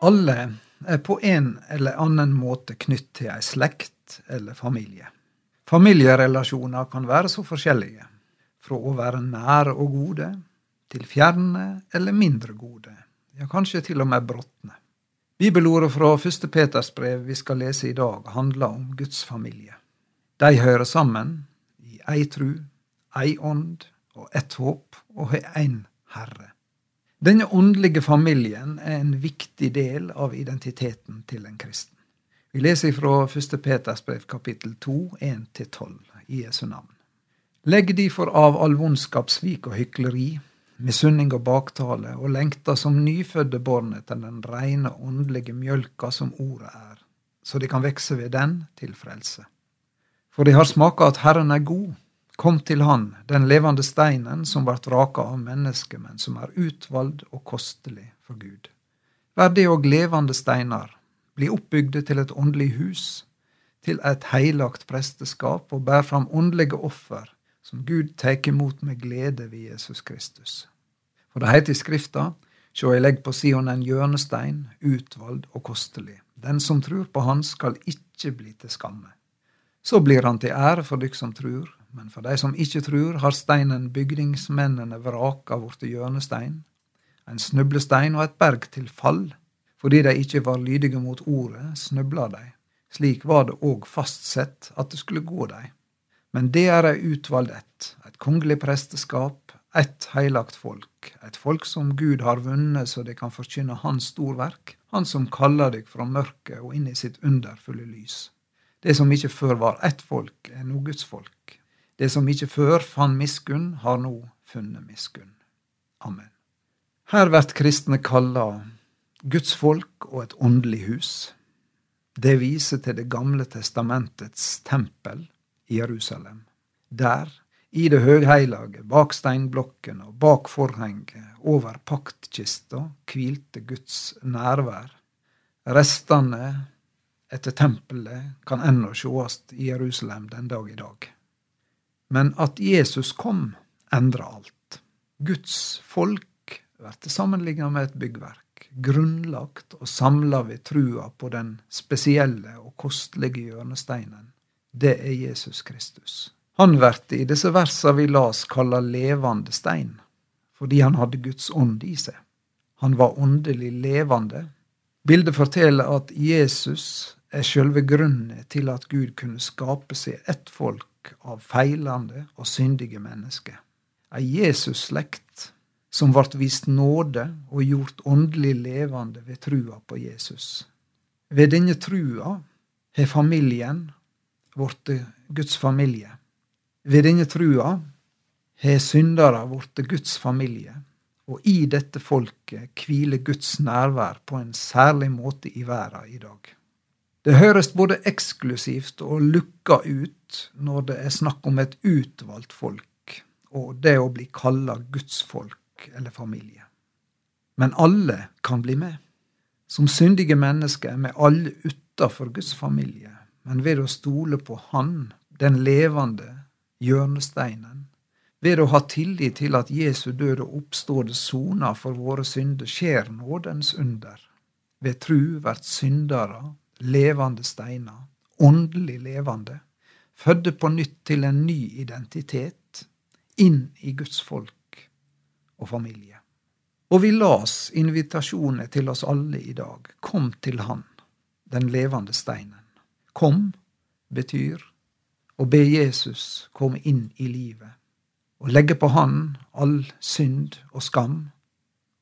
Alle er på en eller annen måte knytt til ei slekt eller familie. Familierelasjoner kan være så forskjellige, fra å være nære og gode til fjerne eller mindre gode, ja, kanskje til og med bråtne. Bibelordet fra første Peters brev vi skal lese i dag, handler om Guds familie. De hører sammen i ei tru, ei ånd og ett håp, og har én Herre. Denne åndelige familien er en viktig del av identiteten til en kristen. Vi leser fra 1. Peters brev kapittel 2, 1-12 i Jesu navn. Legg derfor av all vondskap, svik og hykleri, misunning og baktale, og lengta som nyfødde barn etter den reine åndelige mjølka som ordet er, så de kan vekse ved den til frelse. For de har smaka at Herren er god, Kom til Han, den levende steinen som vart raka av mennesket, men som er utvald og kostelig for Gud. Vær det òg levende steinar, bli oppbygde til et åndelig hus, til et heilagt presteskap, og bær fram åndelige offer, som Gud tek imot med glede ved Jesus Kristus. For det heiter i Skrifta, Sjå, jeg legg på Sion en hjørnestein, utvald og kostelig. Den som trur på Han, skal ikke bli til skamme. Så blir han til ære for dykk som trur, men for de som ikke trur, har steinen bygningsmennene vraka blitt hjørnestein, en snublestein og et berg til fall. Fordi de ikke var lydige mot ordet, snubla de. Slik var det òg fastsett at det skulle gå dei. Men det er ei utvalgt ett, et kongelig presteskap, ett heilagt folk, et folk som Gud har vunnet så de kan forkynne Hans storverk, Han som kaller deg fra mørket og inn i sitt underfulle lys. Det som ikke før var ett folk, er nå Guds folk. Det som ikke før fann miskunn, har nå funnet miskunn. Amen. Her blir kristne kalla Guds folk og et åndelig hus. Det viser til Det gamle testamentets tempel i Jerusalem. Der, i det høgheilage, bak steinblokken og bak forhenget, over paktkista, hvilte Guds nærvær. Restene etter tempelet kan ennå sjåast i Jerusalem den dag i dag. Men at Jesus kom, endra alt. Guds folk blir sammenligna med et byggverk, grunnlagt og samla ved trua på den spesielle og kostelige hjørnesteinen. Det er Jesus Kristus. Han blir i disse versa vi las kalla levende stein, fordi han hadde Guds ånd i seg. Han var åndelig levende. Bildet forteller at Jesus er sjølve grunnen til at Gud kunne skape seg ett folk av feilende og syndige mennesker. Ei Jesus-slekt som vart vist nåde og gjort åndelig levende ved trua på Jesus. Ved denne trua har familien blitt Guds familie. Ved denne trua har syndere blitt Guds familie, og i dette folket hviler Guds nærvær på en særlig måte i verden i dag. Det høres både eksklusivt og lukka ut når det er snakk om et utvalgt folk, og det å bli kalla Guds folk eller familie. Men alle kan bli med. Som syndige mennesker er vi alle utafor Guds familie, men ved å stole på Han, den levende hjørnesteinen, ved å ha tillit til at Jesu død og oppståde sona for våre synder, skjer nådens under. Ved tru vert syndere levende steiner, åndelig levende, fødde på nytt til en ny identitet, inn i Guds folk og familie. Og vi las invitasjonene til oss alle i dag. Kom til Han, den levende steinen. Kom betyr å be Jesus komme inn i livet, og legge på Han all synd og skam,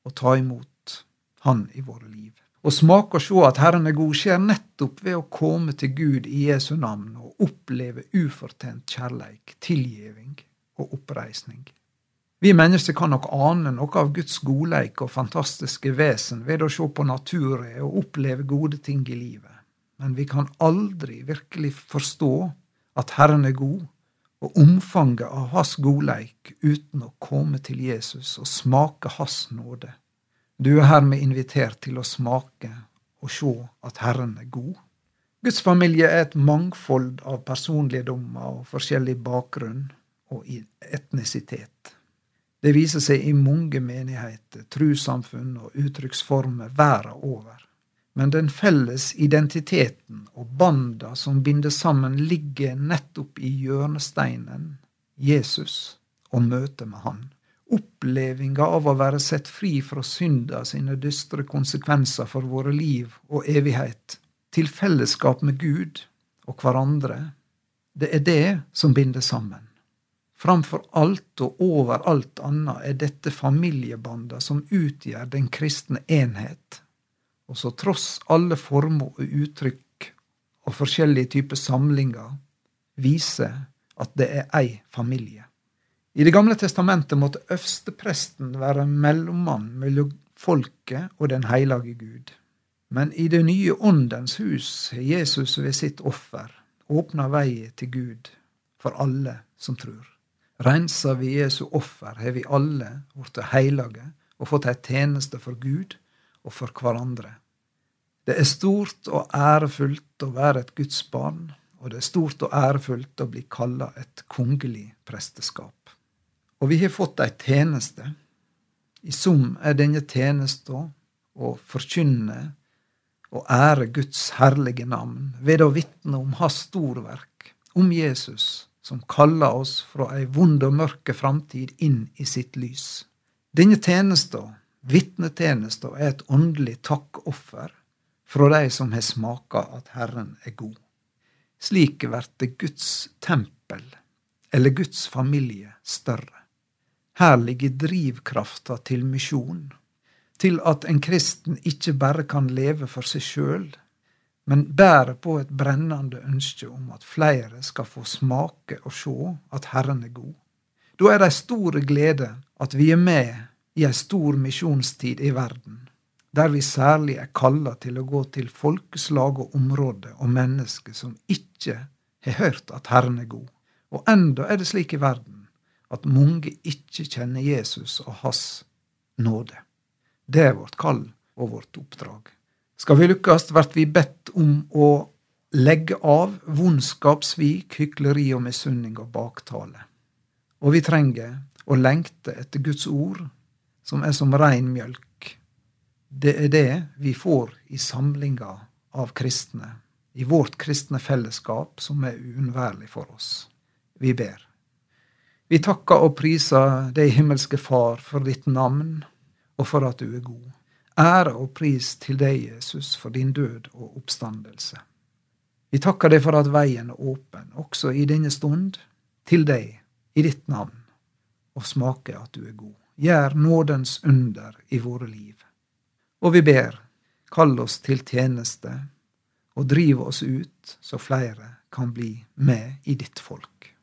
og ta imot Han i våre liv. Å smake og se at Herren er god, skjer nettopp ved å komme til Gud i Jesu navn og oppleve ufortjent kjærleik, tilgivning og oppreisning. Vi mennesker kan nok ane noe av Guds godleik og fantastiske vesen ved å se på naturen og oppleve gode ting i livet, men vi kan aldri virkelig forstå at Herren er god, og omfanget av Hans godleik uten å komme til Jesus og smake Hans nåde. Du er hermed invitert til å smake og se at Herren er god. Guds familie er et mangfold av personlige dommer og forskjellig bakgrunn og etnisitet. Det viser seg i mange menigheter, trossamfunn og uttrykksformer verden over. Men den felles identiteten og banda som binder sammen, ligger nettopp i hjørnesteinen Jesus og møtet med Han. Opplevinga av å være sett fri fra synda sine dystre konsekvenser for våre liv og evighet, til fellesskap med Gud og hverandre, det er det som binder sammen. Framfor alt og over alt annet er dette familiebanda som utgjør den kristne enhet, og så tross alle former og uttrykk og forskjellige typer samlinger, viser at det er ei familie. I Det gamle testamentet måtte øverstepresten være mellommann mellom folket og den hellige Gud. Men i det nye Åndens hus har Jesus ved sitt offer åpna vei til Gud for alle som tror. Rensa vi Jesu offer, har vi alle blitt hellige og fått ei tjeneste for Gud og for hverandre. Det er stort og ærefullt å være et Guds barn, og det er stort og ærefullt å bli kalla et kongelig presteskap. Og vi har fått ei tjeneste. I sum er denne tjenesta å forkynne og ære Guds herlige navn ved å vitne om Hans storverk, om Jesus, som kaller oss fra ei vond og mørke framtid inn i sitt lys. Denne tjenesta, vitnetjenesta, er et åndelig takkoffer fra de som har smaka at Herren er god. Slik blir Guds tempel, eller Guds familie, større. Her ligger drivkrafta til misjon, til at en kristen ikke bare kan leve for seg sjøl, men bærer på et brennende ønske om at flere skal få smake og sjå at Herren er god. Da er det ei stor glede at vi er med i ei stor misjonstid i verden, der vi særlig er kalla til å gå til folkeslag og områder og mennesker som ikke har hørt at Herren er god. Og enda er det slik i verden at mange ikke kjenner Jesus og hans nåde. Det er vårt kall og vårt oppdrag. Skal vi lykkes, blir vi bedt om å legge av vondskap, svik, hykleri og misunning og baktale. Og vi trenger å lengte etter Guds ord, som er som rein mjølk. Det er det vi får i samlinga av kristne, i vårt kristne fellesskap, som er uunnværlig for oss. Vi ber. Vi takker og priser deg, himmelske Far, for ditt navn og for at du er god. Ære og pris til deg, Jesus, for din død og oppstandelse. Vi takker deg for at veien er åpen, også i denne stund, til deg, i ditt navn, og smaker at du er god. Gjør nådens under i våre liv. Og vi ber, kall oss til tjeneste, og driv oss ut så flere kan bli med i ditt folk.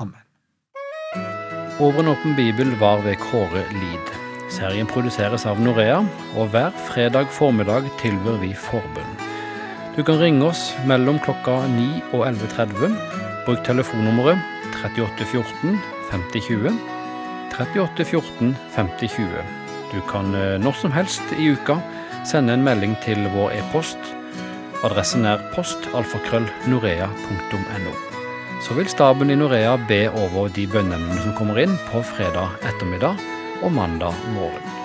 Amen. Over en åpen bibel var ved Kåre Lid. Serien produseres av Norea, og hver fredag formiddag tilbyr vi forbund. Du kan ringe oss mellom klokka 9 og 11.30. Bruk telefonnummeret 3814 5020. 3814 5020. Du kan eh, når som helst i uka sende en melding til vår e-post. Adressen er postalfakrøllnorea.no så vil staben i Norea be over de bønneemnene som kommer inn på fredag ettermiddag og mandag morgen.